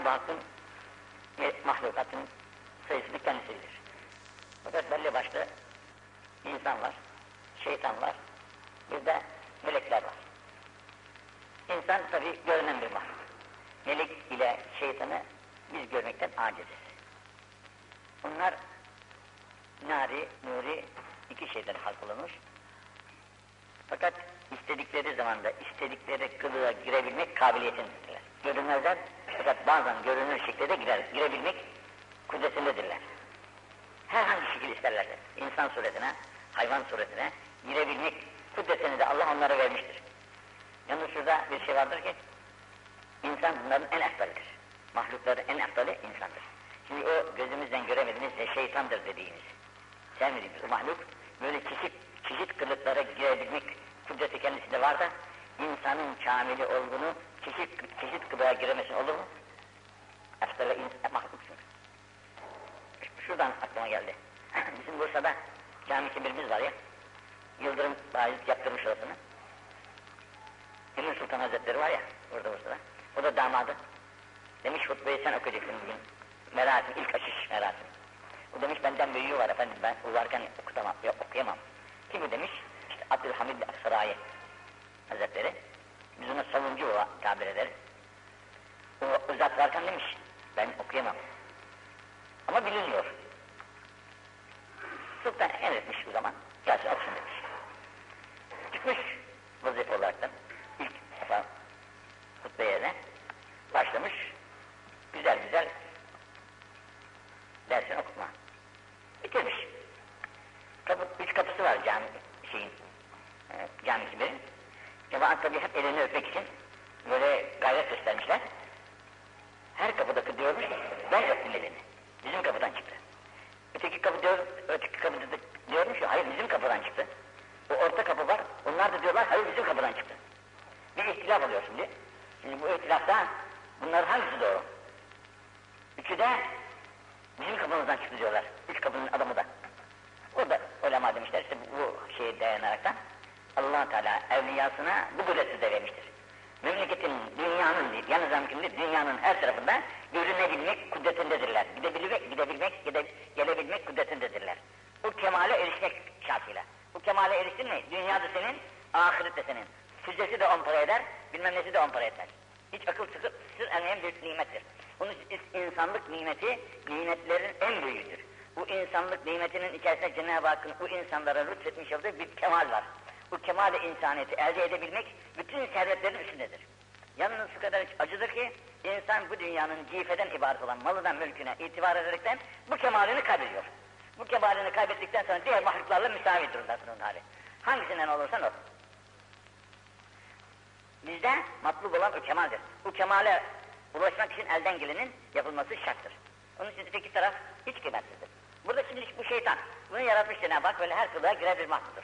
Cenab-ı Hakk'ın mahlukatın sayısını kendisi bilir. Fakat belli başlı insanlar, şeytanlar, bir de melekler var. İnsan tabi görünen bir mahluk. Melek ile şeytanı biz görmekten aciziz. Bunlar nari, nuri iki şeyden halk olunmuş. Fakat istedikleri zamanda istedikleri kılığa girebilmek kabiliyetindedirler. Görünmezler fakat bazen görünür şekilde girer, girebilmek kudretindedirler. Herhangi şekil isterlerse insan suretine, hayvan suretine girebilmek kudretini de Allah onlara vermiştir. Yalnız şurada bir şey vardır ki insan bunların en eftaldir. Mahlukların en eftali insandır. Şimdi o gözümüzden göremediğimiz ve şeytandır dediğimiz, sevmediğimiz o mahluk böyle çeşit çeşit kılıklara girebilmek kudreti kendisinde var da insanın kamili olduğunu çeşit çeşit kılığa giremesi olur mu? Aslında insan mahluksun. Şuradan aklıma geldi. Bizim Bursa'da cami kibirimiz var ya. Yıldırım Bayezid yaptırmış orasını. Emir Sultan Hazretleri var ya burada Bursa'da. O da damadı. Demiş hutbeyi sen okuyacaksın bugün. Merasim, ilk açış merasim. O demiş benden büyüğü var efendim ben uzarken okutamam, yok okuyamam. Kim bu demiş? İşte Abdülhamid Aksaray Hazretleri. Biz ona savuncu o tabir ederiz. O zat varken demiş ben okuyamam. Ama biliniyor. Sultan emretmiş bu zaman. Gelsin okusun demiş. Çıkmış vazife olaraktan ilk defa hutbe yerine başlamış. Güzel güzel dersini okuma. Bitirmiş. Kapı, üç kapısı var cami şeyin, e, cami kibirin. Cemaat tabi hep elini öpmek için böyle gayret göstermişler. Her kapıdaki diyormuş ben öptüm elini. Bizim kapıdan çıktı. Öteki kapı diyor, öteki kapıda da diyormuş ki hayır bizim kapıdan çıktı. O orta kapı var, onlar da diyorlar hayır bizim kapıdan çıktı. Bir ihtilaf oluyor şimdi. Şimdi bu ihtilafta bunlar hangisi doğru? Üçü de bizim kapımızdan çıktı diyorlar. Üç kapının adamı da. Orada ulema demişler işte bu şeye dayanaraktan Teala evliyasına bu kudreti de vermiştir. Memleketin, dünyanın değil, yalnız mümkün dünyanın her tarafında görünebilmek kudretindedirler. Gidebilmek, gidebilmek, gide, gelebilmek kudretindedirler. Bu kemale erişmek şartıyla. Bu kemale eriştin mi, dünya da senin, ahiret de senin. Füzesi de on para eder, bilmem nesi de on para etmez. Hiç akıl sıkıp sır ermeyen bir nimettir. Bunun insanlık nimeti, nimetlerin en büyüğüdür. Bu insanlık nimetinin içerisinde Cenab-ı Hakk'ın bu insanlara lütfetmiş olduğu bir kemal var. Bu kemal-i insaniyeti elde edebilmek bütün servetlerin üstündedir. Yalnız şu kadar acıdır ki insan bu dünyanın cifeden ibaret olan malından mülküne itibar ederekten bu kemalini kaybediyor. Bu kemalini kaybettikten sonra diğer mahluklarla müsavi durumdasın onun hali. Hangisinden olursan ol. Bizde matlub olan o kemaldir. Bu kemale ulaşmak için elden gelenin yapılması şarttır. Onun için öteki taraf hiç kıymetsizdir. Burada şimdi bu şeytan, bunu yaratmış Cenab-ı Hak böyle her kılığa girer bir mahludur.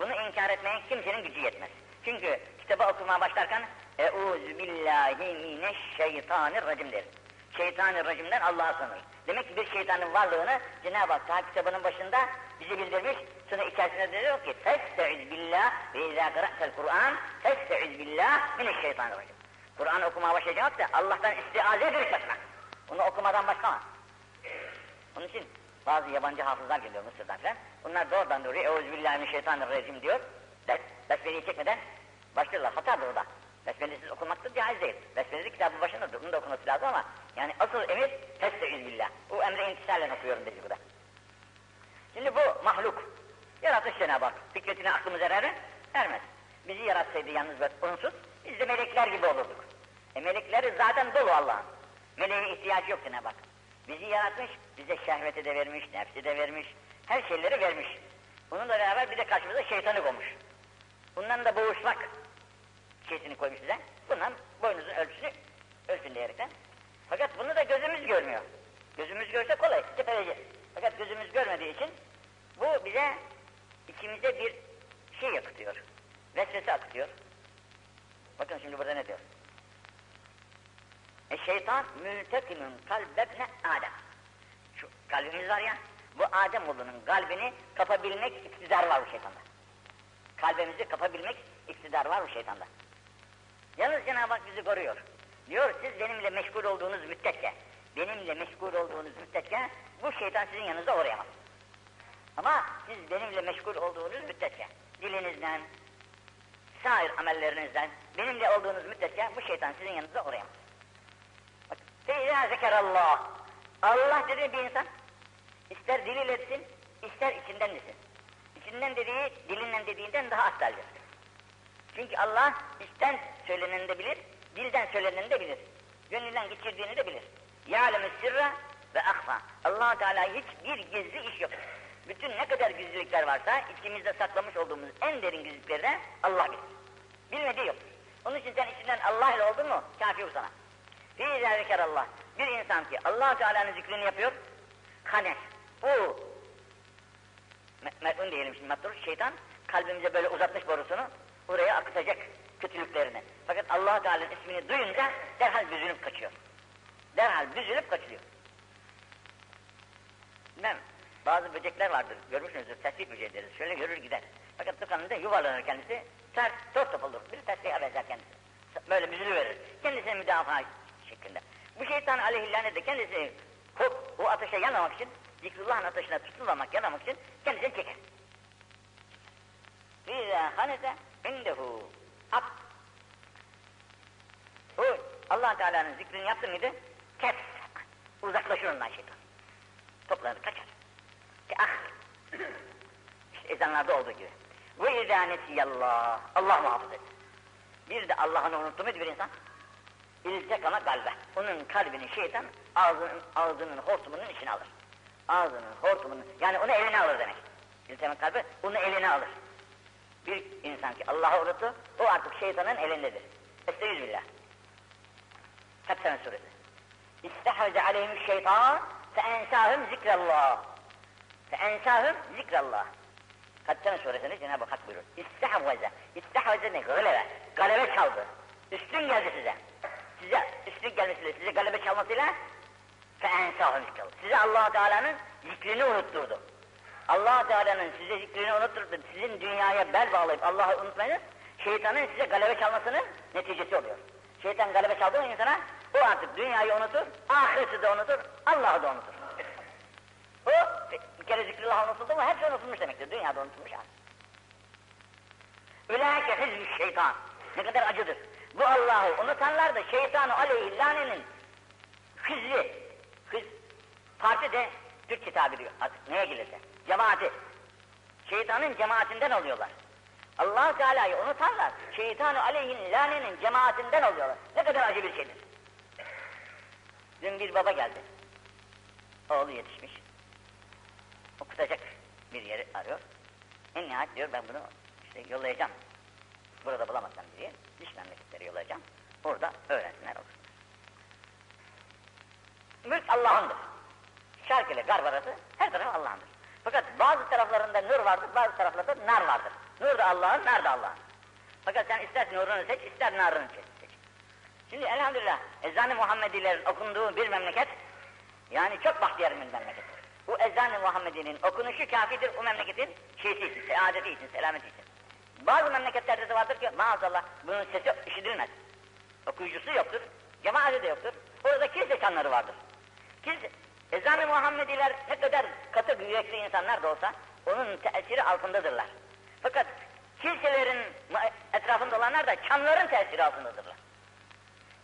Bunu inkar etmeye kimsenin gücü yetmez. Çünkü kitabı okumaya başlarken Eûzü billahi mineşşeytanirracim der. Şeytanirracimden Allah'a sığınır. Demek ki bir şeytanın varlığını Cenab-ı Hak ta kitabının başında bize bildirmiş. Sonra içerisinde diyor ki Festeiz billah ve izâ kıra'tel Kur'an Festeiz billah mineşşeytanirracim. Kur'an okumaya başlayacak da Allah'tan istiaze ederek başla. Onu okumadan başlama. Onun için bazı yabancı hafızlar geliyor Mısır'dan falan. Bunlar doğrudan doğruya Euzubillahimineşşeytanirracim diyor. Bes, besmeleyi çekmeden başlıyorlar. Hatadır o da. Besmelesiz okumak da caiz değil. Besmelesi kitabın başındadır. Bunu da okuması lazım ama yani asıl emir Festeiz billah. Bu emre intisalen okuyorum dedi burada. Şimdi bu mahluk. Yaratış Cenab-ı Hak. Fikretine aklımız erer mi? Ermez. Bizi yaratsaydı yalnız ve unsuz, biz de melekler gibi olurduk. E melekleri zaten dolu Allah'ın. Meleğe ihtiyacı yok Cenab-ı Hak. Bizi yaratmış, bize şehveti de vermiş, nefsi de vermiş, her şeyleri vermiş. Bununla beraber bir de karşımıza şeytanı koymuş. Bundan da boğuşmak şeysini koymuş bize. Bundan boynuzun ölçüsünü ölçün diyerekten. Fakat bunu da gözümüz görmüyor. Gözümüz görse kolay, tepeleyeceğiz. Fakat gözümüz görmediği için bu bize içimize bir şey akıtıyor. Vesvese akıtıyor. Bakın şimdi burada ne diyor? E şeytan mültekimin kalbebne Adem. Şu kalbimiz var ya, bu Adem oğlunun kalbini kapabilmek iktidar var bu şeytanda. Kalbimizi kapabilmek iktidar var bu şeytanda. Yalnız Cenab-ı Hak bizi koruyor. Diyor siz benimle meşgul olduğunuz müddetçe, benimle meşgul olduğunuz müddetçe bu şeytan sizin yanınıza uğrayamaz. Ama siz benimle meşgul olduğunuz müddetçe, dilinizden, sair amellerinizden, benimle olduğunuz müddetçe bu şeytan sizin yanınıza uğrayamaz. Feyza zekerallah. Allah dedi bir insan, ister diliyle etsin, ister içinden desin. İçinden dediği, dilinden dediğinden daha astaldir. Çünkü Allah içten söyleneni de bilir, dilden söyleneni de bilir. Gönlünden geçirdiğini de bilir. Yâlemü sirra ve ahfa. allah Teala hiçbir gizli iş yok. Bütün ne kadar gizlilikler varsa içimizde saklamış olduğumuz en derin gizlilikleri Allah bilir. Bilmediği yok. Onun için sen içinden Allah ile oldun mu kafi bu sana. Fî Allah. Bir insan ki allah Teala'nın zikrini yapıyor, hani bu mer'un diyelim şimdi mattur, şeytan kalbimize böyle uzatmış borusunu oraya akıtacak kötülüklerini. Fakat allah Teala'nın ismini duyunca derhal büzülüp kaçıyor. Derhal büzülüp kaçıyor. Bilmem, bazı böcekler vardır, görmüşsünüzdür, tesbih böceği deriz, şöyle görür gider. Fakat tıkanında yuvarlanır kendisi, ters, top top olur, bir tesbihe benzer kendisi. Böyle büzülü verir, kendisine müdafaa. Bu şeytan aleyhillâne de kendisini kork, o ateşe yanmamak için, zikrullahın ateşine tutunmamak, yanmamak için kendisini çeker. Fîzâ hanese indehû ab. O allah Teala'nın zikrini yaptı mıydı? Kes. Uzaklaşır ondan şeytan. Toplanır, kaçar. Ki ah. işte ezanlarda olduğu gibi. Ve izâ nesiyallah. Allah muhafız et. Bir de Allah'ını unuttu muydu bir insan? İltekama kalbe. Onun kalbini şeytan ağzının, ağzının hortumunun içine alır. Ağzının hortumunun, yani onu eline alır demek. İltekama kalbe onu eline alır. Bir insan ki Allah'ı unuttu, o artık şeytanın elindedir. Estağfirullah. Fethen suresi. İstehveze aleyhim şeytan feensahum zikrallah. Feensahum zikrallah. Fethen suresinde Cenab-ı Hak buyurur. İstehveze. İstehveze ne? Galebe. Galebe çaldı. Üstün geldi size. Feensahum zikrallah. Size allah Teala'nın zikrini unutturdu allah Teala'nın size zikrini unutturdu, sizin dünyaya bel bağlayıp Allah'ı unutmayınız, şeytanın size galebe çalmasının neticesi oluyor. Şeytan galebe çaldığı insana, o artık dünyayı unutur, ahireti de unutur, Allah'ı da unutur. O, bir kere zikrullah unutuldu mu, hepsi unutulmuş demektir, dünyada unutulmuş yani. Ülâke hizmü şeytan, ne kadar acıdır. Bu Allah'ı unutanlar da şeytanı aleyhi hizli, hız, parti de Türk tabiri artık neye gelirse cemaati. Şeytanın cemaatinden oluyorlar. allah Teala'yı unutanlar, şeytanı aleyhin lanenin cemaatinden oluyorlar. Ne kadar acı bir şeydir. Dün bir baba geldi. Oğlu yetişmiş. Okutacak bir yeri arıyor. En nihayet diyor ben bunu işte yollayacağım. Burada bulamazsam diye dış memleketlere yollayacağım. Orada öğrensinler olsunlar. Mülk Allah'ındır. Şark ile garb arası her taraf Allah'ındır. Fakat bazı taraflarında nur vardır, bazı taraflarda nar vardır. Nur da Allah'ın, nar da Allah'ın. Fakat sen ister nurunu seç, ister narını seç. Şimdi elhamdülillah ezan-ı Muhammedilerin okunduğu bir memleket, yani çok bahtiyar bir memleket. Bu ezan-ı Muhammedi'nin okunuşu kafidir o memleketin şeysi için, saadeti için, selameti için. Bazı memleketlerde de vardır ki maazallah bunun sesi işitilmez. Okuyucusu yoktur, cemaati de yoktur. Orada kilise çanları vardır. Kilise, Ezan-ı Muhammediler ne kadar katı yürekli insanlar da olsa onun tesiri altındadırlar. Fakat kiliselerin etrafında olanlar da çanların tesiri altındadırlar.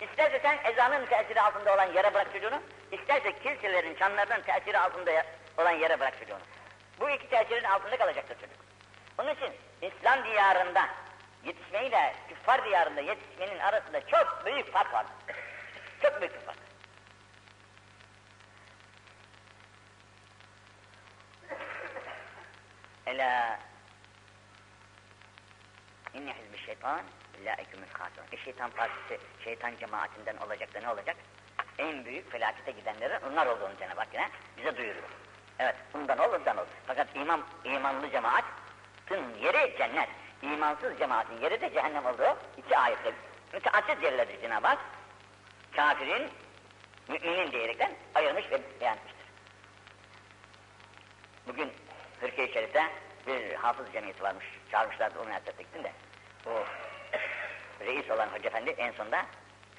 İsterse sen ezanın tesiri altında olan yere bırak çocuğunu, isterse kiliselerin çanlarının tesiri altında olan yere bırak çocuğunu. Bu iki tesirin altında kalacaktır çocuk. Onun için İslam diyarında yetişmeyle küffar diyarında yetişmenin arasında çok büyük fark vardır. Çok büyük fark. Ela inne hizbi şeytan ilaikümüz hasırun. E şeytan partisi, şeytan cemaatinden olacak da ne olacak? En büyük felakete gidenlerin onlar olduğunu Cenab-ı Hak yine bize duyuruyor. Evet, bundan olur, bundan olur. Fakat iman, imanlı cemaatin yeri cennet. İmansız cemaatin yeri de cehennem olduğu iki ayette müteassız yerlerdir Cenab-ı Hak. Kafirin, müminin diyerekten ayırmış ve beğenmiştir. Bugün Türkiye-i Şerif'te bir hafız cemiyeti varmış. Çağırmışlardı o münasebete gittim de. O reis olan Hoca Efendi en sonunda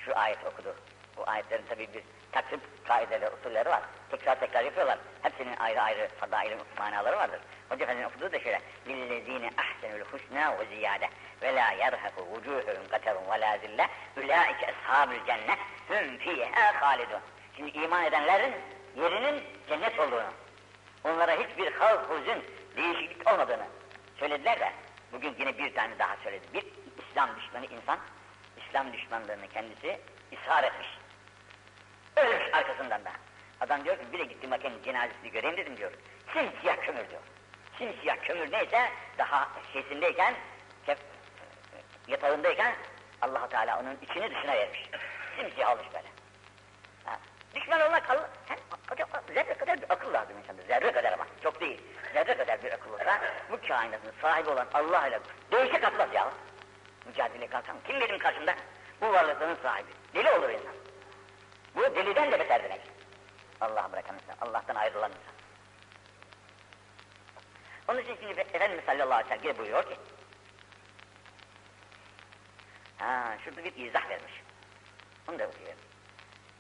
şu ayet okudu. Bu ayetlerin tabi bir takip kaideleri, usulleri var. Tekrar tekrar yapıyorlar. Hepsinin ayrı ayrı fadaili manaları vardır. Hoca Efendi'nin okuduğu da şöyle. لِلَّذ۪ينَ اَحْسَنُ الْحُسْنَى وَزِيَادَةً وَلَا يَرْهَقُ وُجُوهُهُمْ قَتَرٌ وَلَا ذِلَّةٌ اُولَٰئِكَ اَصْحَابُ الْجَنَّةِ هُمْ ف۪يهَا خَالِدُونَ Şimdi iman edenlerin yerinin cennet olduğunu, onlara hiçbir havf, huzun, değişiklik olmadığını söylediler de bugün yine bir tane daha söyledi. Bir İslam düşmanı insan, İslam düşmanlığını kendisi ishar etmiş. Ölmüş arkasından da. Adam diyor ki bile gittim bakayım cenazesini göreyim dedim diyor. Simsiyah kömür diyor. Simsiyah kömür neyse daha şeysindeyken, kef, yatağındayken allah Teala onun içini dışına vermiş. Simsiyah olmuş böyle. Düşman olmak Allah, hocam, zerre kadar bir akıl lazım insanda. Zerre kadar ama, çok değil. Zerre kadar bir akıl olsa bu kainatın sahibi olan Allah ile değişik atmaz ya. Mücadele kalkan. Kim benim karşımda? Bu varlıkların sahibi. Deli olur insan. Bu deliden de beter demek. Allah'a bırakan insan, Allah'tan ayrılan insan. Onun için şimdi Efendimiz sallallahu aleyhi ve sellem buyuruyor ki, ha şurada bir izah vermiş. Onu da okuyalım.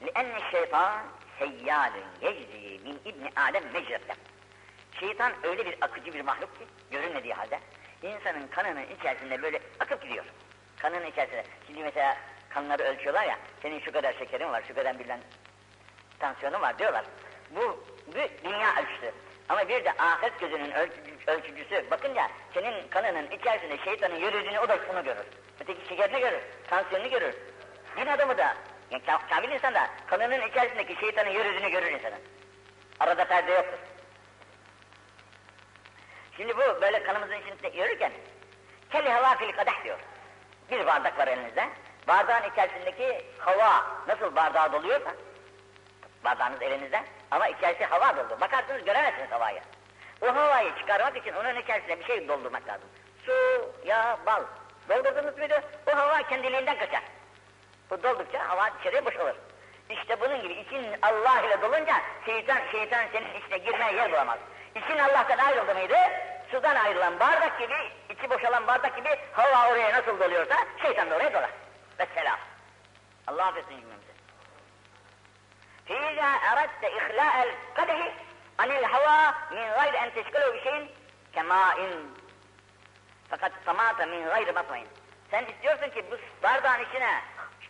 لِأَنَّ الشَّيْطَانِ سَيَّالٌ يَجْزِي مِنْ اِبْنِ آدَمْ مَجْرَةً Şeytan öyle bir akıcı bir mahluk ki, görünmediği halde, insanın kanının içerisinde böyle akıp gidiyor. Kanının içerisinde. Şimdi mesela kanları ölçüyorlar ya, senin şu kadar şekerin var, şu kadar bilen tansiyonun var diyorlar. Bu, bu dünya ölçüsü. Ama bir de ahiret gözünün ölçücüsü bakınca senin kanının içerisinde şeytanın yürüdüğünü o da onu görür. Öteki şekerini görür, tansiyonunu görür. Din adamı da, yani kamil insan da kanının içerisindeki şeytanın yürüdüğünü görür insanın. Arada perde yoktur. Şimdi bu böyle kanımızın içinde yürürken kelli hava fil kadeh diyor. Bir bardak var elinizde. Bardağın içerisindeki hava nasıl bardağa doluyorsa bardağınız elinizde ama içerisi hava doldu. Bakarsınız göremezsiniz havayı. O havayı çıkarmak için onun içerisine bir şey doldurmak lazım. Su, yağ, bal. Doldurdunuz muydu o hava kendiliğinden kaçar. Bu doldukça hava içeriye boşalır. İşte bunun gibi için Allah ile dolunca şeytan, şeytan senin içine girmeye yer bulamaz. İçin Allah'tan ayrıldı mıydı? Sudan ayrılan bardak gibi, içi boşalan bardak gibi hava oraya nasıl doluyorsa şeytan da oraya dolar. Vesselam. Allah affetsin cümlemizi. فإذا أردت إخلاء القدح عن الهواء من غير أن تشكله بشيء كماء fakat samata min gayri matmain. Sen istiyorsun ki bu bardağın içine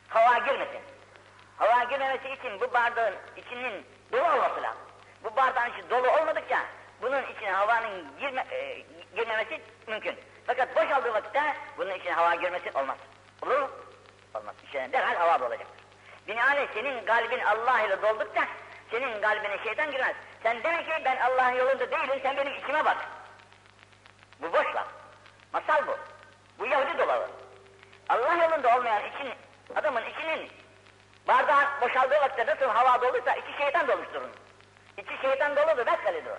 hava girmesin. Hava girmemesi için bu bardağın içinin dolu olması lazım. Bu bardağın içi dolu olmadıkça bunun içine havanın girme, e, girmemesi mümkün. Fakat boşaldığı vakitte bunun içine hava girmesi olmaz. Olur mu? Olmaz. İçine derhal hava dolacaktır. Binaenaleyh senin kalbin Allah ile doldukça senin kalbine şeytan girmez. Sen demek ki ben Allah'ın yolunda değilim, sen benim içime bak. Bu boş laf. Masal bu. Bu Yahudi dolabı. Allah yolunda olmayan için, adamın içinin bardağın boşaldığı vakitte nasıl hava doluysa içi şeytan dolmuştur onun. İçi şeytan doludur, vesvelidir o.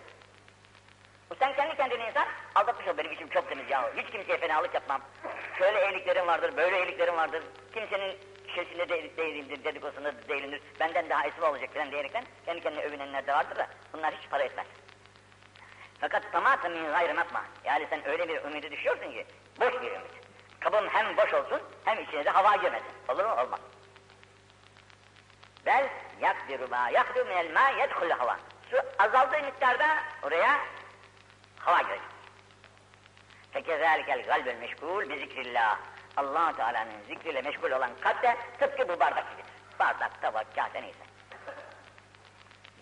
Bu sen kendi kendine insan aldatmış ol. Benim içim çok temiz ya. Hiç kimseye fenalık yapmam. Şöyle iyiliklerim vardır, böyle iyiliklerim vardır. Kimsenin şişesinde de değilimdir, dedikodusunda da değilimdir. Benden daha esma olacak falan diyerekten kendi kendine övünenler de vardır da bunlar hiç para etmez. Fakat tamamen min gayrı matma. Yani sen öyle bir ümidi düşüyorsun ki boş bir ümit. Kabın hem boş olsun hem içine de hava girmesin. Olur mu? Olmaz. Bel yakdiru ma yakdiru minel ma yedhul hava. Su azaldığı miktarda oraya hava girecek. Fekezelikel galbel meşgul bi zikrillah. allah Teala'nın zikriyle meşgul olan kalp tıpkı bu bardak gibidir. Bardak, tabak, kase neyse.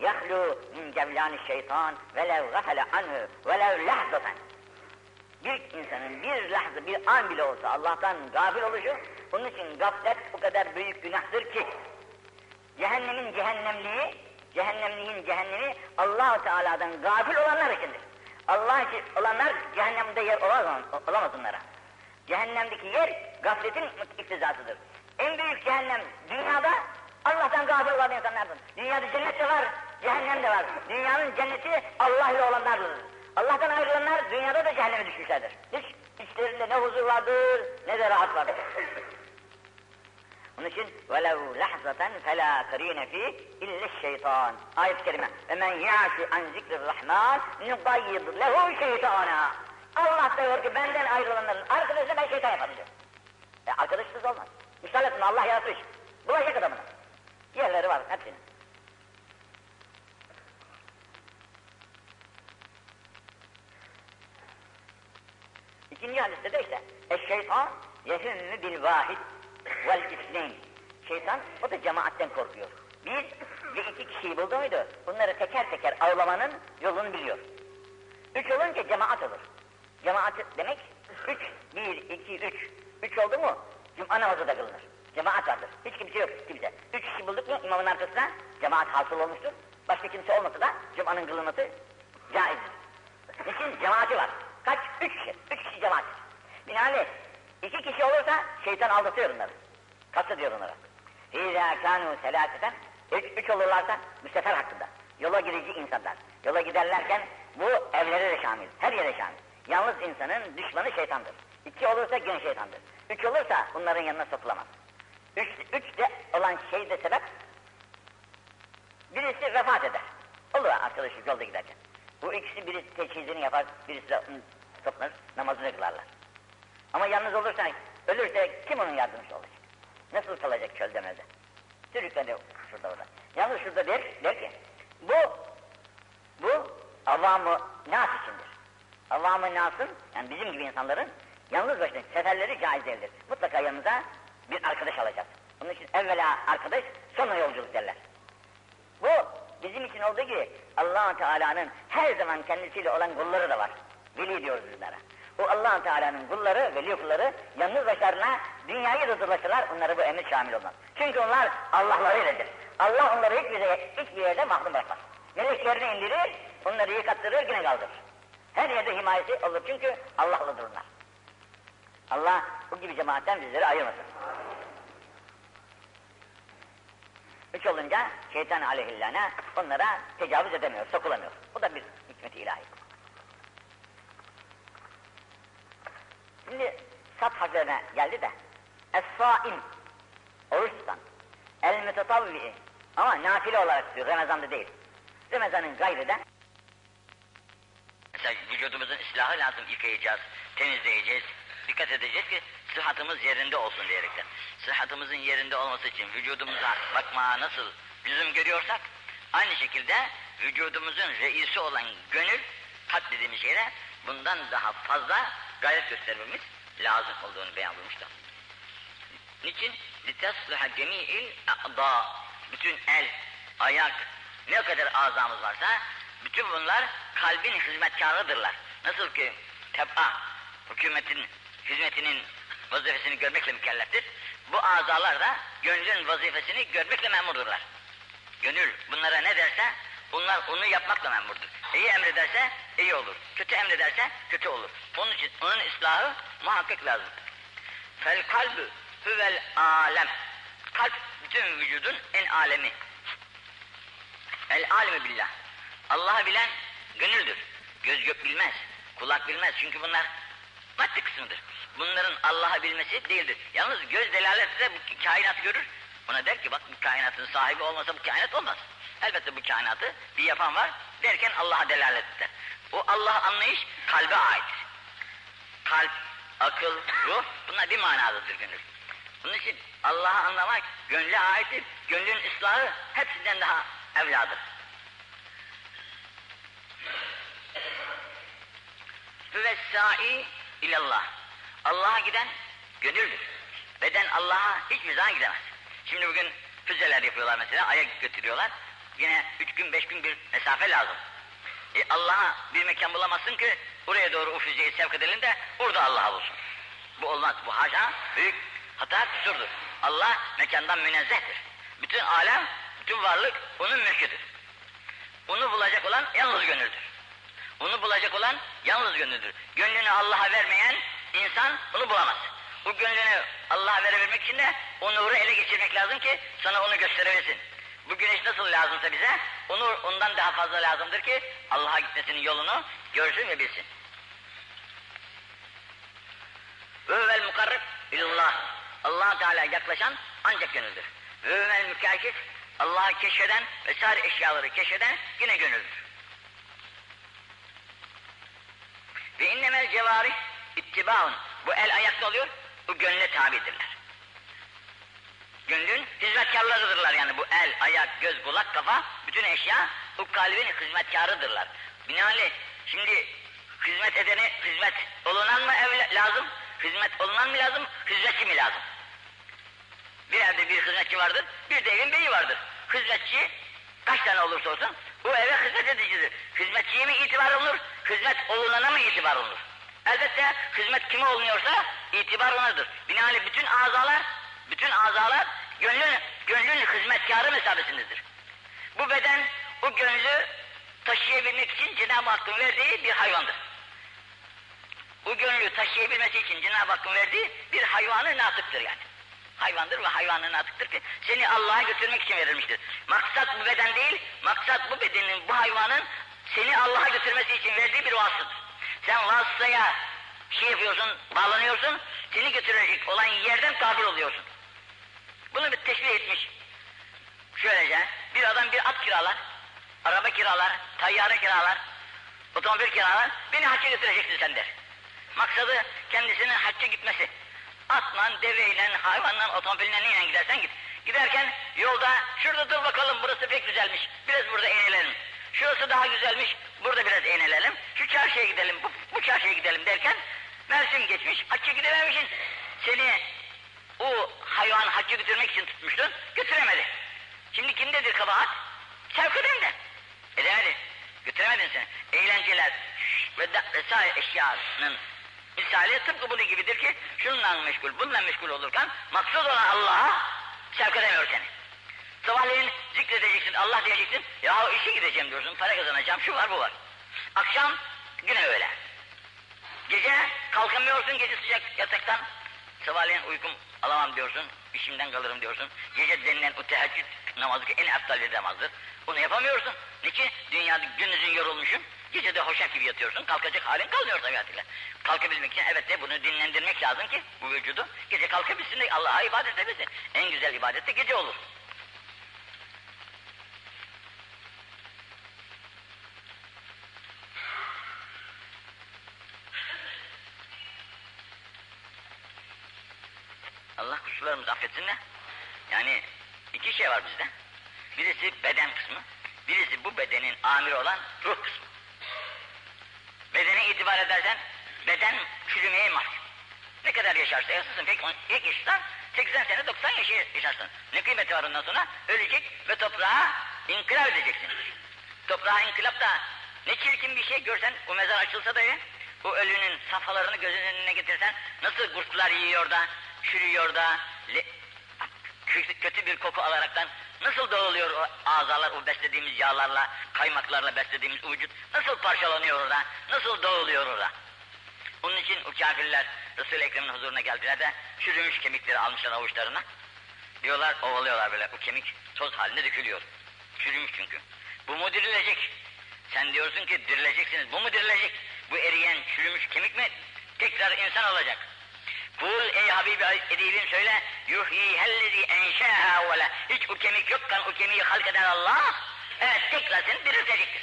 Yahlu min cevlani şeytan velev gafele anhu velev lahzatan. Bir insanın bir lahza, bir an bile olsa Allah'tan gafil oluşu, onun için gaflet o kadar büyük günahtır ki, cehennemin cehennemliği, cehennemliğin cehennemi allah Teala'dan gafil olanlar içindir. Allah için olanlar cehennemde yer olamaz, onlara. Cehennemdeki yer gafletin iktizasıdır. En büyük cehennem dünyada Allah'tan gafil olan insanlardır. Dünyada cennet de var, cehennem de var. Dünyanın cenneti Allah ile olanlardır. Allah'tan ayrılanlar dünyada da cehenneme düşmüşlerdir. Hiç içlerinde ne huzur vardır ne de rahat vardır. Onun için وَلَوْ لَحْظَةً فَلَا قَر۪ينَ ف۪ي اِلَّا الشَّيْطَانِ Ayet-i kerime وَمَنْ يَعْشِ عَنْ ذِكْرِ الرَّحْمَانِ نُقَيِّضْ لَهُ شَيْطَانًا Allah diyor ki benden ayrılanların arkadaşına ben şeytan yaparım diyor. E arkadaşsız olmaz. Müsaade Allah yaratmış. Bulacak adamını. Yerleri var hepsinin. İkinci hadiste de işte eşşeytan yehümmü bil vahid vel isneyn. Şeytan o da cemaatten korkuyor. Bir ve iki kişiyi buldu muydu bunları teker teker avlamanın yolunu biliyor. Üç olunca cemaat olur. Cemaat demek üç, bir, iki, üç. Üç oldu mu cuma namazı da kılınır. Cemaat vardır. Hiç kimse yok kimse. Üç kişi bulduk mu imamın arkasına cemaat hasıl olmuştur. Başka kimse olmasa da cumanın kılınması caizdir. Niçin? Cemaati var. Kaç? Üç kişi. Üç kişi cemaat. Binaenaleyh iki kişi olursa şeytan aldatıyor onları. Kastı diyor onlara. İzâ kânû selâseten üç, üç olurlarsa bu sefer hakkında. Yola girici insanlar. Yola giderlerken bu evlere de şamil. Her yere şamil. Yalnız insanın düşmanı şeytandır. İki olursa gene şeytandır. Üç olursa bunların yanına sokulamaz. Üç, üç de olan şey de sebep birisi vefat eder. Olur arkadaşı yolda giderken. Bu ikisi biri teçhizini yapar, birisi de toplanır, namazını kılarlar. Ama yalnız olursa, ölürse kim onun yardımcısı olacak? Nasıl kalacak çölde mölde? Çocuklar şurada orada. Yalnız şurada der, der ki, bu, bu avamı nas içindir. Avamı nasın, yani bizim gibi insanların yalnız başına seferleri caiz değildir. Mutlaka yanımıza bir arkadaş alacağız. Onun için evvela arkadaş, sonra yolculuk derler. Bu bizim için olduğu gibi allah Teala'nın her zaman kendisiyle olan kulları da var. Veli diyoruz bunlara. Bu allah Teala'nın kulları, veli kulları yalnız başlarına dünyayı da dolaşırlar, onlara bu emir şamil olmaz. Çünkü onlar Allah'larıyledir. Allah onları hiçbir, yere, hiçbir yerde mahrum bırakmaz. Meleklerini indirir, onları yıkattırır, yine kaldırır. Her yerde himayesi olur çünkü Allah'lıdır onlar. Allah bu gibi cemaatten bizleri ayırmasın. Üç olunca şeytan aleyhillâne onlara tecavüz edemiyor, sokulamıyor. Bu da bir hikmeti ilahi. Şimdi sat harflerine geldi de Es-sâim oruç tutan El-mütetavvi ama nafile olarak diyor, Ramazan'da değil. Ramazan'ın gayrı da Mesela vücudumuzun ıslahı lazım yıkayacağız, temizleyeceğiz. Dikkat edeceğiz ki sıhhatımız yerinde olsun diyerekten. Sıhhatımızın yerinde olması için vücudumuza bakmaya nasıl lüzum görüyorsak aynı şekilde vücudumuzun reisi olan gönül kalp dediğimiz şeyle bundan daha fazla gayret göstermemiz lazım olduğunu beyan buyurmuşlar. Niçin? لِتَصْلِحَ جَمِيعِ الْاَعْضَى Bütün el, ayak, ne kadar azamız varsa bütün bunlar kalbin hizmetkarıdırlar. Nasıl ki teb'a hükümetin hizmetinin vazifesini görmekle mükelleftir. Bu azalar da gönlün vazifesini görmekle memurdurlar. Gönül bunlara ne derse bunlar onu yapmakla memurdur. İyi emrederse iyi olur. Kötü emrederse kötü olur. Onun için onun ıslahı muhakkak lazım. Fel kalbü huvel alem. Kalp bütün vücudun en alemi. El alemi billah. Allah'ı bilen gönüldür. Göz gök bilmez. Kulak bilmez. Çünkü bunlar maddi kısmıdır. Bunların Allah'ı bilmesi değildir. Yalnız göz delalet eder bu kainatı görür. Ona der ki bak bu kainatın sahibi olmasa bu kainat olmaz. Elbette bu kainatı bir yapan var derken Allah'a delalet eder. O Allah anlayış kalbe aittir. Kalp, akıl, ruh bunlar bir manadadır gönül. Bunun için Allah'ı anlamak gönle aittir. Gönlün ıslahı hepsinden daha evladır. Hüvessâ'i ilallah. Allah'a giden gönüldür. Beden Allah'a hiçbir zaman gidemez. Şimdi bugün füzeler yapıyorlar mesela, aya götürüyorlar. Yine üç gün, beş gün bir mesafe lazım. E Allah'a bir mekan bulamazsın ki oraya doğru o füzeyi sevk edelim de orada Allah'a bulsun. Bu olmaz. Bu haşa büyük hata kusurdur. Allah mekandan münezzehtir. Bütün alem, bütün varlık onun mülküdür. Onu bulacak olan yalnız gönüldür. Onu bulacak olan yalnız gönüldür. Gönlünü Allah'a vermeyen insan bunu bulamaz. Bu gönlünü Allah'a verebilmek için de o nuru ele geçirmek lazım ki sana onu gösterebilsin. Bu güneş nasıl lazımsa bize, onu ondan daha fazla lazımdır ki Allah'a gitmesinin yolunu görsün ve bilsin. Ve vel mukarrib ilallah. allah Teala yaklaşan ancak gönüldür. Ve vel mükaşif Allah'ı keşfeden ve sair eşyaları keşfeden yine gönüldür. Ve innemel cevarih ittibaun. Bu el ayak ne oluyor? Bu gönle tabidirler. Gönlün hizmetkarlarıdırlar yani bu el, ayak, göz, kulak, kafa, bütün eşya bu kalbin hizmetkarıdırlar. Binaenaleyh şimdi hizmet edeni, hizmet olunan mı evle, lazım? Hizmet olunan mı lazım? Hizmetçi mi lazım? Bir evde bir hizmetçi vardır, bir de evin beyi vardır. Hizmetçi kaç tane olursa olsun bu eve hizmet edicidir. Hizmetçiye mi itibar olunur, hizmet olunana mı itibar olunur? Elbette hizmet kime olunuyorsa itibar onadır. Binaenaleyh bütün azalar, bütün azalar gönlün, gönlün hizmetkarı mesabesindedir. Bu beden o gönlü taşıyabilmek için Cenab-ı Hakk'ın verdiği bir hayvandır. Bu gönlü taşıyabilmesi için Cenab-ı Hakk'ın verdiği bir hayvanı natıktır yani. Hayvandır ve hayvanın natıktır ki seni Allah'a götürmek için verilmiştir. Maksat bu beden değil, maksat bu bedenin, bu hayvanın seni Allah'a götürmesi için verdiği bir vasıtadır. Sen vasıtaya şey yapıyorsun, bağlanıyorsun, seni götürecek olan yerden kabul oluyorsun. Bunu bir teşbih etmiş. Şöylece bir adam bir at kiralar, araba kiralar, tayyare kiralar, otomobil kiralar, beni hacca götüreceksin sen der. Maksadı kendisinin hacca gitmesi. Atla, deveyle, hayvanla, otomobille neyle gidersen git. Giderken yolda şurada dur bakalım burası pek güzelmiş, biraz burada eğlenelim. Şurası daha güzelmiş, burada biraz eğlenelim. Şu çarşıya gidelim, bu, bu çarşıya gidelim derken mevsim geçmiş, hacca gidememişsin. Seni o hayvan hacca götürmek için tutmuştun, götüremedi. Şimdi kimdedir kabahat? Sevkeden E değerli, götüremedin sen. Eğlenceler ve da- vesaire eşyanın misali tıpkı bunun gibidir ki şununla meşgul, bununla meşgul olurken maksud olan Allah'a sevk edemiyor seni. Sabahleyin zikredeceksin, Allah diyeceksin, ya işe gideceğim diyorsun, para kazanacağım, şu var bu var. Akşam yine öyle. Gece kalkamıyorsun gece sıcak yataktan. Sabahleyin uykum alamam diyorsun, işimden kalırım diyorsun. Gece denilen o teheccüd namazı ki en aptal namazdır. Onu yapamıyorsun. Niçin? Dünyada gündüzün yorulmuşsun. Gece de hoşaf gibi yatıyorsun. Kalkacak halin kalmıyor tabiatıyla. Kalkabilmek için evet de bunu dinlendirmek lazım ki bu vücudu. Gece kalkabilsin de Allah'a ibadet edebilsin. En güzel ibadet de gece olur. Allah kusurlarımızı affetsin de. Yani iki şey var bizde. Birisi beden kısmı, birisi bu bedenin amiri olan ruh kısmı. Bedene itibar edersen beden çürümeye mahkum. Ne kadar yaşarsa yaşasın, pek ilk yaşarsan 80 sene 90 yaşı yaşarsın. Ne kıymeti var ondan sonra? Ölecek ve toprağa inkılap edeceksin. Toprağa inkılap da ne çirkin bir şey görsen o mezar açılsa da o ölünün safhalarını gözünün önüne getirsen nasıl kurtlar yiyor da, çürüyor da, le- kötü, bir koku alaraktan nasıl dağılıyor o azalar, o beslediğimiz yağlarla, kaymaklarla beslediğimiz vücut nasıl parçalanıyor orada, nasıl dağılıyor orada. Onun için o kafirler Resul-i Ekrem'in huzuruna geldiler de çürümüş kemikleri almışlar avuçlarına. Diyorlar, ovalıyorlar böyle, o kemik toz halinde dökülüyor. Çürümüş çünkü. Bu mu dirilecek? Sen diyorsun ki dirileceksiniz, bu mu dirilecek? Bu eriyen, çürümüş kemik mi tekrar insan olacak? Kul ey Habibi edibim söyle, yuhyi hellezi enşâhâ evvela. Hiç o kemik yokken o kemiği halk eden Allah, evet tekrar seni diriltecektir.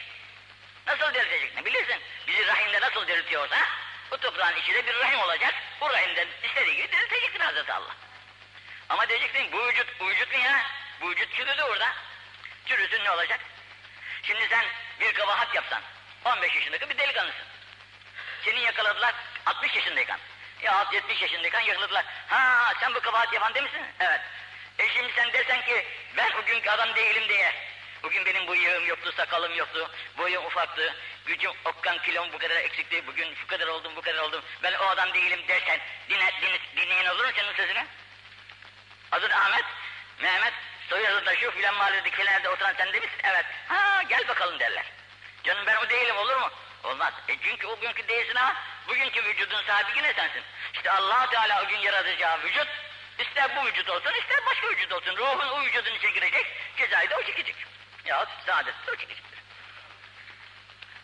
Nasıl diriltecek ne bilirsin? Bizi rahimde nasıl diriltiyorsa, bu toprağın içinde bir rahim olacak, bu rahimden istediği gibi diriltecektir Hazreti Allah. Ama diyeceksin bu vücut, bu vücut mu ya? Bu vücut çürüdü orada. Çürüsün ne olacak? Şimdi sen bir kabahat yapsan, 15 yaşındaki bir delikanlısın. Seni yakaladılar 60 yaşındayken. Ya 70 yaşındayken yakaladılar. Ha sen bu kabahat yapan değil misin? Evet. E şimdi sen desen ki ben o günkü adam değilim diye. Bugün benim bu yığım yoktu, sakalım yoktu, boyum ufaktı, gücüm okkan kilom bu kadar eksikti, bugün şu kadar oldum, bu kadar oldum, ben o adam değilim dersen dinle, dinle, dinleyen olur mu senin sözünü? Adı Ahmet, Mehmet, soyadı da şu filan mahalledekilerinde oturan sen de misin? Evet. Ha gel bakalım derler. Canım ben o değilim olur mu? Olmaz. E çünkü o günkü değilsin ama bugünkü vücudun sahibi yine sensin. İşte allah Teala o gün yaratacağı vücut ister bu vücut olsun ister başka vücut olsun. Ruhun o vücudun içine girecek cezayı da o çekecek. Ya saadet de o çekecektir.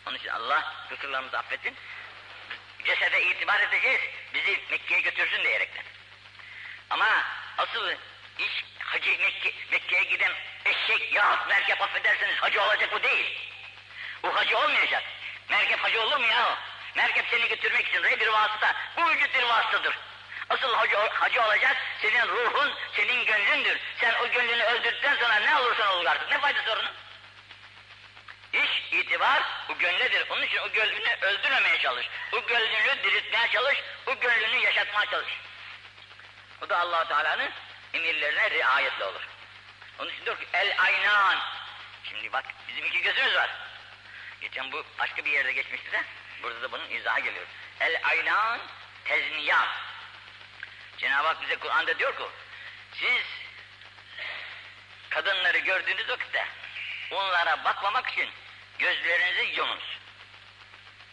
Onun için Allah kusurlarımızı affetsin. Cesede itibar edeceğiz. Bizi Mekke'ye götürsün diyerekten. Ama asıl iş hacı Mekke, Mekke'ye giden eşek yahut merkep affederseniz hacı olacak bu değil. Bu hacı olmayacak. Merkep hacı olur mu ya? Merkep seni götürmek için bir vasıta. Bu vücut bir vasıtadır. Asıl hacı, hacı olacak senin ruhun senin gönlündür. Sen o gönlünü öldürdükten sonra ne olursan olur artık. Ne faydası onun? İş, itibar bu gönledir. Onun için o gönlünü öldürmemeye çalış. O gönlünü diriltmeye çalış. O gönlünü yaşatmaya çalış. O da allah Teala'nın emirlerine riayetle olur. Onun için diyor ki el aynan. Şimdi bak bizim iki gözümüz var. Geçen bu başka bir yerde geçmişti de burada da bunun izahı geliyor. El aynan tezniyan. Cenab-ı Hak bize Kur'an'da diyor ki siz kadınları gördüğünüz vakitte onlara bakmamak için gözlerinizi yumunuz.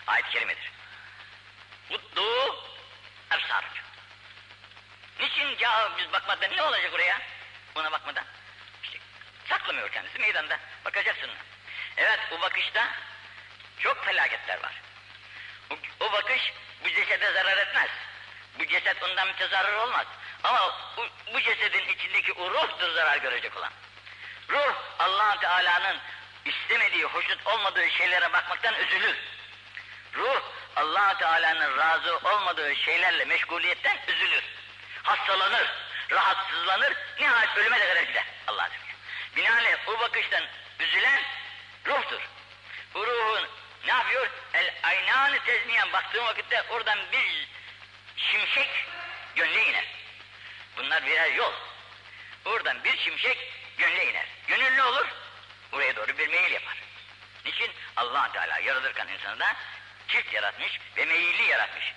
Ayet-i kerimedir. Mutlu efsar. Niçin ya biz bakmadan ne olacak oraya? Ona bakmadan. İşte saklamıyor kendisi meydanda. Bakacaksın. Evet o bakışta çok felaketler var. O, bakış bu cesede zarar etmez. Bu ceset ondan mütezarrır olmaz. Ama bu, bu cesedin içindeki o ruhtur zarar görecek olan. Ruh allah Teala'nın istemediği, hoşnut olmadığı şeylere bakmaktan üzülür. Ruh allah Teala'nın razı olmadığı şeylerle meşguliyetten üzülür. Hastalanır, rahatsızlanır, nihayet ölüme de kadar gider Allah'a Binaenaleyh o bakıştan üzülen ruhtur. Bu ruhun ne yapıyor? El aynanı tezniyen baktığım vakitte oradan bir şimşek gönle iner. Bunlar birer yol. Oradan bir şimşek gönle iner. Gönül ne olur? Buraya doğru bir meyil yapar. Niçin? allah Teala yaratırken insanı da çift yaratmış ve meyilli yaratmış.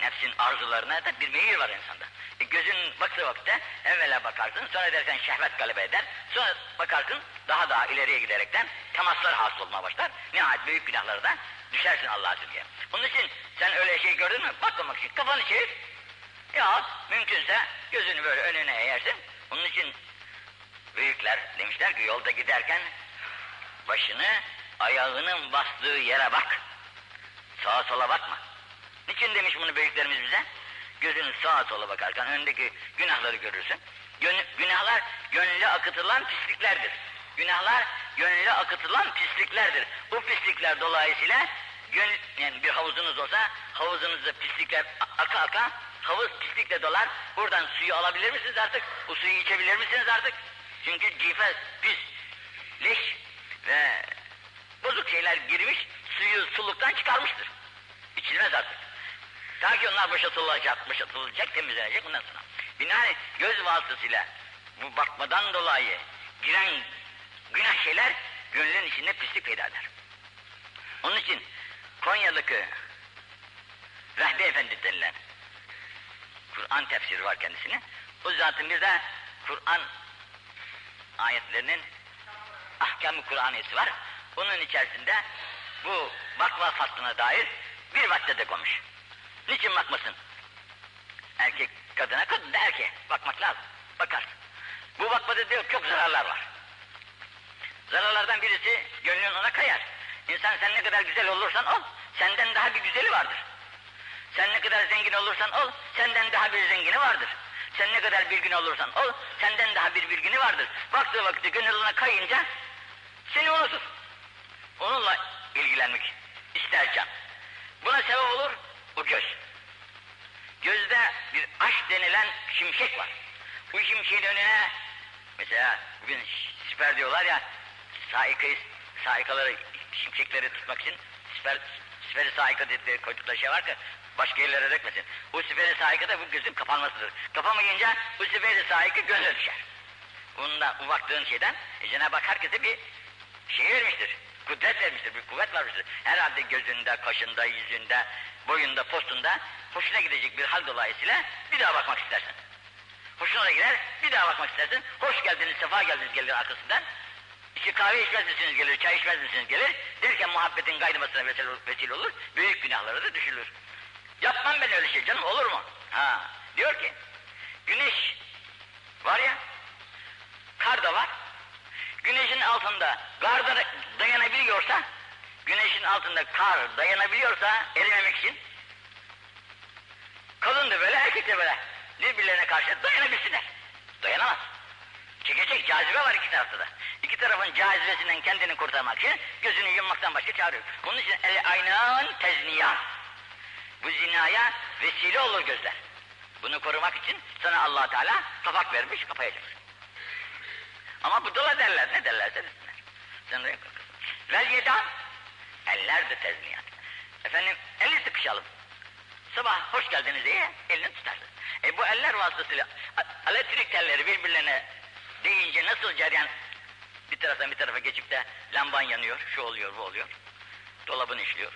Nefsin arzularına da bir meyil var insanda. E gözün baktığı vakitte evvela bakarsın, sonra derken şehvet galebe eder, sonra bakarsın daha daha ileriye giderekten temaslar hasıl olmaya başlar. Nihayet büyük günahları da düşersin Allah'a sürgüye. Onun için sen öyle şey gördün mü? Bakmamak için kafanı çevir. Ya mümkünse gözünü böyle önüne eğersin. Onun için büyükler demişler ki yolda giderken başını ayağının bastığı yere bak. Sağa sola bakma. Niçin demiş bunu büyüklerimiz bize? Gözünü sağa sola bakarken önündeki günahları görürsün. Gön günahlar gönüllü akıtılan pisliklerdir. Günahlar gönüllü akıtılan pisliklerdir. Bu pislikler dolayısıyla gön yani bir havuzunuz olsa havuzunuzda pislikler aka aka havuz pislikle dolar. Buradan suyu alabilir misiniz artık? Bu suyu içebilir misiniz artık? Çünkü cife, pis, leş ve bozuk şeyler girmiş, suyu suluktan çıkarmıştır. İçilmez artık. Ta ki onlar boşaltılacak, boşaltılacak, temizlenecek bundan sonra. Binaenaleyh göz vasıtasıyla bu bakmadan dolayı giren günah şeyler gönlün içinde pislik peyda eder. Onun için Konya'daki Rahbi Efendi denilen Kur'an tefsiri var kendisine. O zatın bir de Kur'an ayetlerinin ahkam-ı Kur'aniyesi var. Onun içerisinde bu bakma faslına dair bir madde de koymuş. Niçin bakmasın? Erkek kadına, kadın da erkeğe bakmak lazım. Bakarsın. Bu bakmada diyor çok zararlar var. Zararlardan birisi gönlün ona kayar. İnsan sen ne kadar güzel olursan ol, senden daha bir güzeli vardır. Sen ne kadar zengin olursan ol, senden daha bir zengini vardır. Sen ne kadar bilgin olursan ol, senden daha bir bilgini vardır. Baktığı vakitte gönül ona kayınca seni unutur. Onunla ilgilenmek ister. Buna sebep olur bu göz. Gözde bir aşk denilen şimşek var. Bu şimşeğin önüne mesela bugün siper diyorlar ya saikayı, saikaları, şimşekleri tutmak için siper, siperi saika dedikleri koydukları şey var ki başka yerlere dökmesin. Bu siperi saika da bu gözün kapanmasıdır. Kapamayınca bu siperi saika göze düşer. Bundan, bu baktığın şeyden e, Cenab-ı Hak herkese bir şey vermiştir. Kudret vermiştir, bir kuvvet vermiştir. Herhalde gözünde, kaşında, yüzünde, boyunda, postunda hoşuna gidecek bir hal dolayısıyla bir daha bakmak istersin. Hoşuna gider, bir daha bakmak istersin. Hoş geldiniz, sefa geldiniz gelir arkasından. İşte kahve içmez misiniz gelir, çay içmez misiniz gelir. Derken muhabbetin kaynamasına vesile, vesile olur. Büyük günahlara da düşülür. Yapmam ben öyle şey canım, olur mu? Ha, diyor ki, güneş var ya, kar da var. Güneşin altında kar da dayanabiliyorsa, güneşin altında kar dayanabiliyorsa erimemek için, kadın da böyle, erkek de böyle birbirlerine karşı dayanabilsinler. Dayanamaz. Çekecek cazibe var iki tarafta da. İki tarafın cazibesinden kendini kurtarmak için gözünü yummaktan başka çağırıyor. Bunun için el aynan tezniyan. Bu zinaya vesile olur gözler. Bunu korumak için sana allah Teala kapak vermiş, kapayacaksın. Ama bu dola derler, ne derlerse desinler. Sen de Vel yedan, eller de tezniyat. Efendim, eli sıkışalım. Sabah hoş geldiniz diye elini tutarsın. E bu eller vasıtasıyla elektrik telleri birbirlerine değince nasıl cereyan bir taraftan bir tarafa geçip de lamban yanıyor, şu oluyor, bu oluyor. Dolabın işliyor.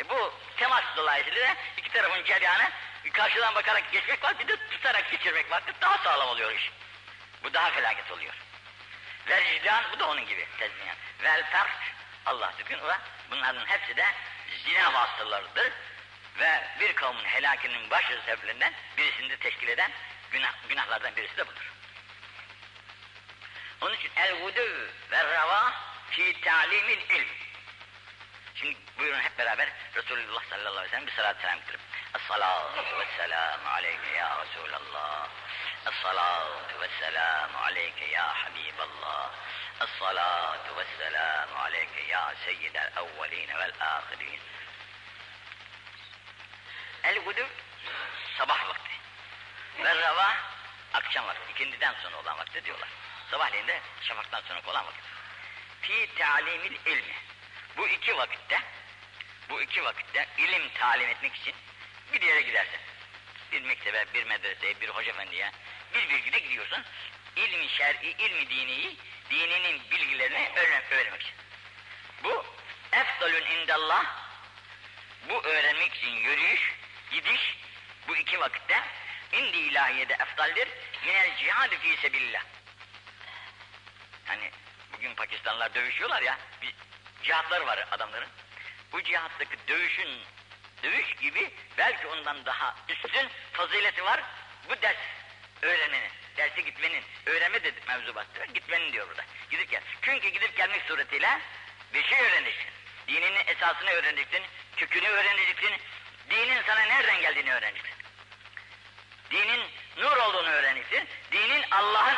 E bu temas dolayısıyla iki tarafın cereyanı karşıdan bakarak geçmek var, bir de tutarak geçirmek var. Daha sağlam oluyor iş. Bu daha felaket oluyor. Ve vicdan, bu da onun gibi tezmiyen. Vel tark, Allah bugün o bunların hepsi de zina vasıtalarıdır. Ve bir kavmin helakinin baş sebeplerinden birisini de teşkil eden günah, günahlardan birisi de budur. Onun için el vudu ve rava fi ta'limil ilm. Şimdi buyurun hep beraber Resulullah sallallahu aleyhi ve sellem bir salat selam getirip. Es-salatu ve selamu aleyke ya Resulallah. Es-salatu ve selamu aleyke ya Habiballah. Es-salatu ve selamu aleyke ya seyyidel evveline vel ahirin. El gudur sabah vakti. Ve rava akşam vakti. ikindiden sonra olan vakti diyorlar. Sabahleyin de şafaktan sonra olan vakit. Fi talimil ilmi. Bu iki vakitte bu iki vakitte ilim talim etmek için bir yere gidersin. Bir mektebe, bir medreseye, bir hoca efendiye bir bilgide gidiyorsun. İlmi şer'i, ilmi diniyi, dininin bilgilerini öğren öğrenmek için. Bu efdalün indallah bu öğrenmek için yürüyüş, gidiş bu iki vakitte indi ilahiyede eftaldir minel cihad fi sebillah. Hani bugün Pakistanlılar dövüşüyorlar ya, bir cihatları var adamların. Bu cihattaki dövüşün, dövüş gibi belki ondan daha üstün fazileti var bu ders öğrenmenin, derse gitmenin, öğrenme dedik mevzu bastı, gitmenin diyor burada. Gidip gel. Çünkü gidip gelmek suretiyle bir şey öğreneceksin. Dininin esasını öğreneceksin, kökünü öğreneceksin, dinin sana nereden geldiğini öğreneceksin. Dinin nur olduğunu öğreneceksin, dinin Allah'ın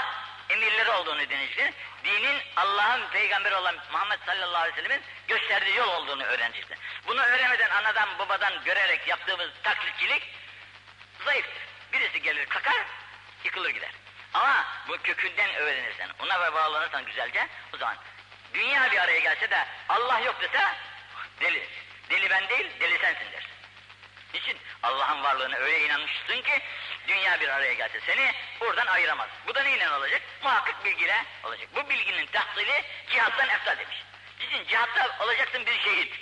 emirleri olduğunu öğreneceksin, dinin Allah'ın peygamberi olan Muhammed sallallahu aleyhi ve sellemin gösterdiği yol olduğunu öğreneceksin. Bunu öğrenmeden anadan babadan görerek yaptığımız taklitçilik zayıftır. Birisi gelir kakar, yıkılır gider. Ama bu kökünden öğrenirsen, ona bağlanırsan güzelce, o zaman dünya bir araya gelse de Allah yok dese, deli. Deli ben değil, deli sensin der. Niçin? Allah'ın varlığına öyle inanmışsın ki, dünya bir araya gelse seni buradan ayıramaz. Bu da neyle olacak? Muhakkak bilgiyle olacak. Bu bilginin tahsili cihattan eftal demiş. Niçin? Cihatta olacaksın bir şehit.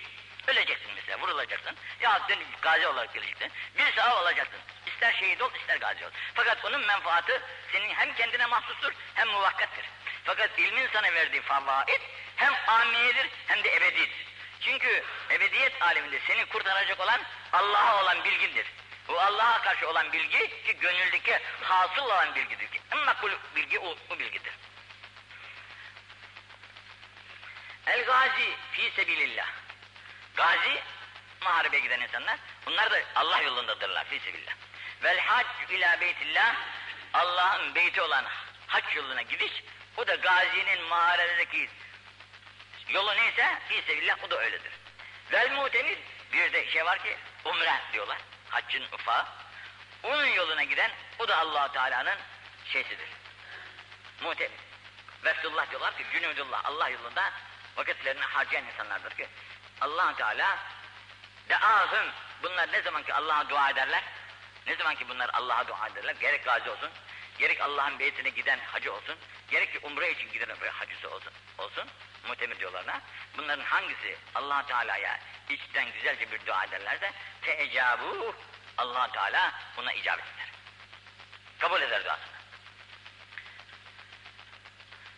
Öleceksin mesela, vurulacaksın. Ya sen gazi olarak geleceksin. Bir sağa olacaksın. İster şehit ol, ister gazi ol. Fakat onun menfaati senin hem kendine mahsustur, hem muvakkattır. Fakat ilmin sana verdiği favaid hem amiyedir, hem de ebedidir. Çünkü ebediyet aleminde seni kurtaracak olan Allah'a olan bilgindir. Bu Allah'a karşı olan bilgi ki gönüldeki hasıl olan bilgidir ki. En makbul bilgi o, o bilgidir. El gazi fi sebilillah. Gazi muharebe giden insanlar. Bunlar da Allah yolundadırlar fi sebilillah. Vel hac ila beytillah. Allah'ın beyti olan hac yoluna gidiş. O da gazinin muharebedeki yolu neyse fi sebilillah o da öyledir. Vel mutemir bir de şey var ki umre diyorlar. Haccın ufağı. Onun yoluna giden o da allah Teala'nın şeysidir. Mutemir. Veftullah diyorlar ki cünüdullah Allah yolunda vakitlerini harcayan insanlardır ki allah Teala deahım bunlar ne zaman ki Allah'a dua ederler ne zaman ki bunlar Allah'a dua ederler gerek gazi olsun gerek Allah'ın beytine giden hacı olsun gerek ki umre için giden hacısı olsun olsun muhtemel diyorlarına bunların hangisi allah Teala'ya içten güzelce bir dua ederlerse teecabu allah Teala buna icabet eder. Kabul eder duasını.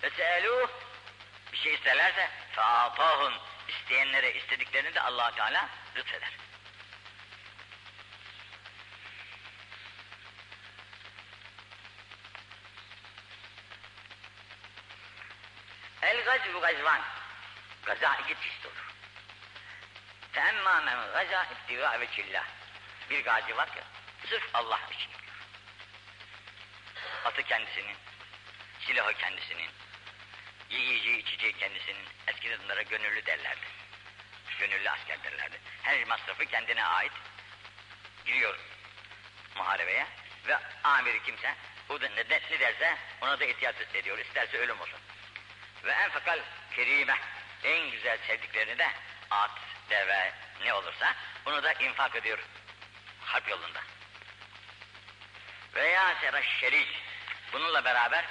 Veseluh bir şey isterlerse faatahum isteyenlere istediklerini de allah Teala lütfeder. El gazvu gazvan. Gaza iki çeşit olur. Feemmâ men gaza ibtivâ veçillah. Bir gazi var ki sırf Allah için. Atı kendisinin, silahı kendisinin, yiyeceği içeceği kendisinin, eskiden bunlara gönüllü derlerdi. Gönüllü asker derlerdi. Her masrafı kendine ait. Giriyor muharebeye Ve amiri kimse o da ne, ne derse ona da itaat ediyor. İsterse ölüm olsun. Ve en fakal kerime en güzel sevdiklerini de at, deve ne olursa bunu da infak ediyor harp yolunda. Veya sera şerik bununla beraber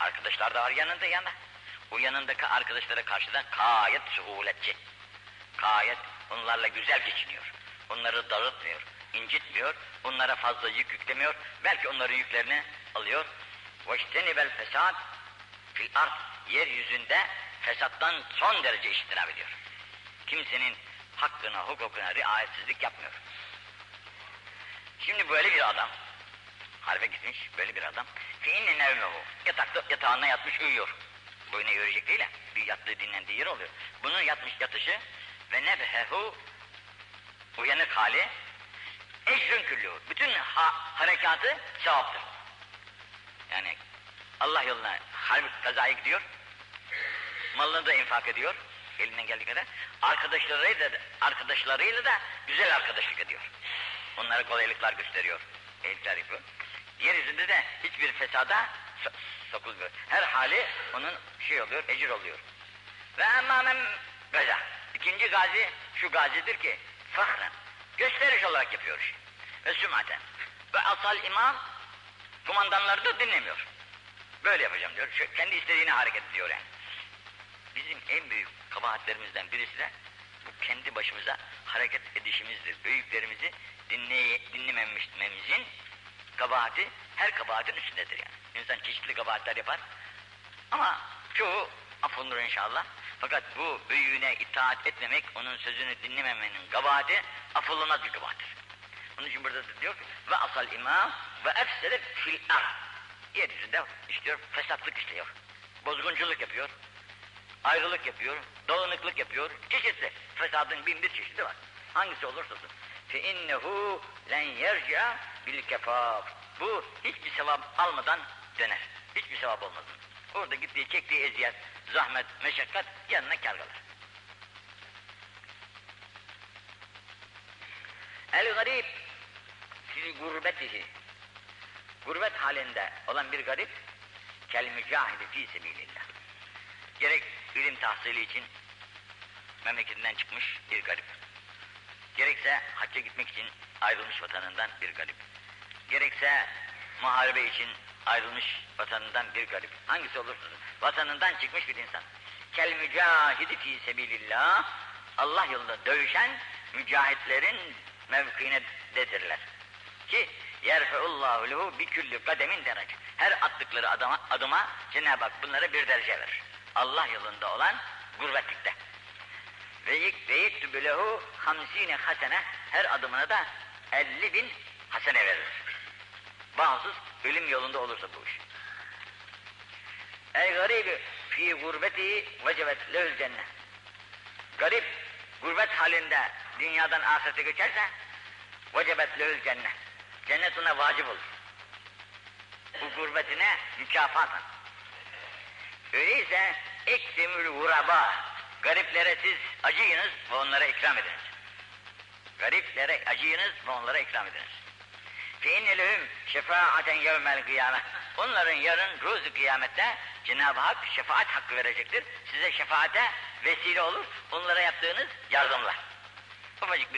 arkadaşlar da var yanında yana. O yanındaki arkadaşlara karşı da gayet suhuletçi. Gayet onlarla güzel geçiniyor. Onları dağıtmıyor, incitmiyor, onlara fazla yük yüklemiyor. Belki onların yüklerini alıyor. وَاجْتَنِبَ الْفَسَادِ fil ard yeryüzünde fesattan son derece iştinab ediyor. Kimsenin hakkına, hukukuna riayetsizlik yapmıyor. Şimdi böyle bir adam, harbe gitmiş böyle bir adam, ki inne nevmehu, yatakta, yatağına yatmış uyuyor. Boyuna yürüyecek değil bir yattığı dinlendiği yer oluyor. Bunun yatmış yatışı ve nebhehu, uyanık hali, ecrün küllü, bütün ha, harekatı sevaptır. Yani Allah yoluna harp kazaya gidiyor. Malını da infak ediyor. Elinden geldiği kadar. Arkadaşlarıyla da, arkadaşlarıyla da güzel arkadaşlık ediyor. Onlara kolaylıklar gösteriyor. Eğitimler yapıyor. Yeryüzünde de hiçbir fesada so sokulmuyor. Her hali onun şey oluyor, ecir oluyor. Ve emmâmen gaza. İkinci gazi şu gazidir ki fahren. Gösteriş olarak yapıyor işi. Ve sümaten. Ve asal imam kumandanları da dinlemiyor. Böyle yapacağım diyor. Şu, kendi istediğine hareket ediyor yani. Bizim en büyük kabahatlerimizden birisi de bu kendi başımıza hareket edişimizdir. Büyüklerimizi dinleye, dinlememizin kabahati her kabahatin üstündedir yani. İnsan çeşitli kabahatler yapar ama çoğu affolunur inşallah. Fakat bu büyüğüne itaat etmemek, onun sözünü dinlememenin kabahati affolunmaz bir kabahattir. Onun için burada da diyor ki ve asal imam ve efsede fil ar. Yeryüzünde işliyor, fesatlık işliyor. Bozgunculuk yapıyor, ayrılık yapıyor, dağınıklık yapıyor. Çeşitli. Fesadın bin bir çeşidi var. Hangisi olursa olsun. Fe innehu len yerca bil kefaf. Bu hiçbir sevap almadan döner. Hiçbir sevap olmadan. Orada gittiği, çektiği eziyet, zahmet, meşakkat yanına kar kalır. El garip fi gurbetihi. Gurbet halinde olan bir garip kel mücahidi fi sebilillah. Gerek ilim tahsili için memleketinden çıkmış bir garip. Gerekse hacca gitmek için ayrılmış vatanından bir garip. Gerekse muharebe için ayrılmış vatanından bir garip. Hangisi olursa vatanından çıkmış bir insan. Kel mücahidi fi sebilillah. Allah yolunda dövüşen mücahitlerin mevkiine dedirler. Ki yerfeullahu lehu bi külli kademin derece. Her attıkları adama, adıma Cenab-ı Hak bunlara bir derece verir. Allah yolunda olan gurbetlikte. Ve yektübü lehu hamsine hasene her adımına da 50 bin hasene verir. Bağımsız ölüm yolunda olursa bu iş. Ey garibi fi gurbeti vecebet lehül cennet. Garip gurbet halinde dünyadan ahirete geçerse vecebet lehül cennet. Cennet ona vacip olur. Bu gurbetine mükafatın. Öyleyse eksimül vuraba, gariplere siz acıyınız ve onlara ikram ediniz. Gariplere acıyınız ve onlara ikram ediniz. Fe innelehüm şefaaten yevmel kıyamet. Onların yarın ruzu kıyamette Cenab-ı Hak şefaat hakkı verecektir. Size şefaate vesile olur. Onlara yaptığınız yardımlar. Ufacık bir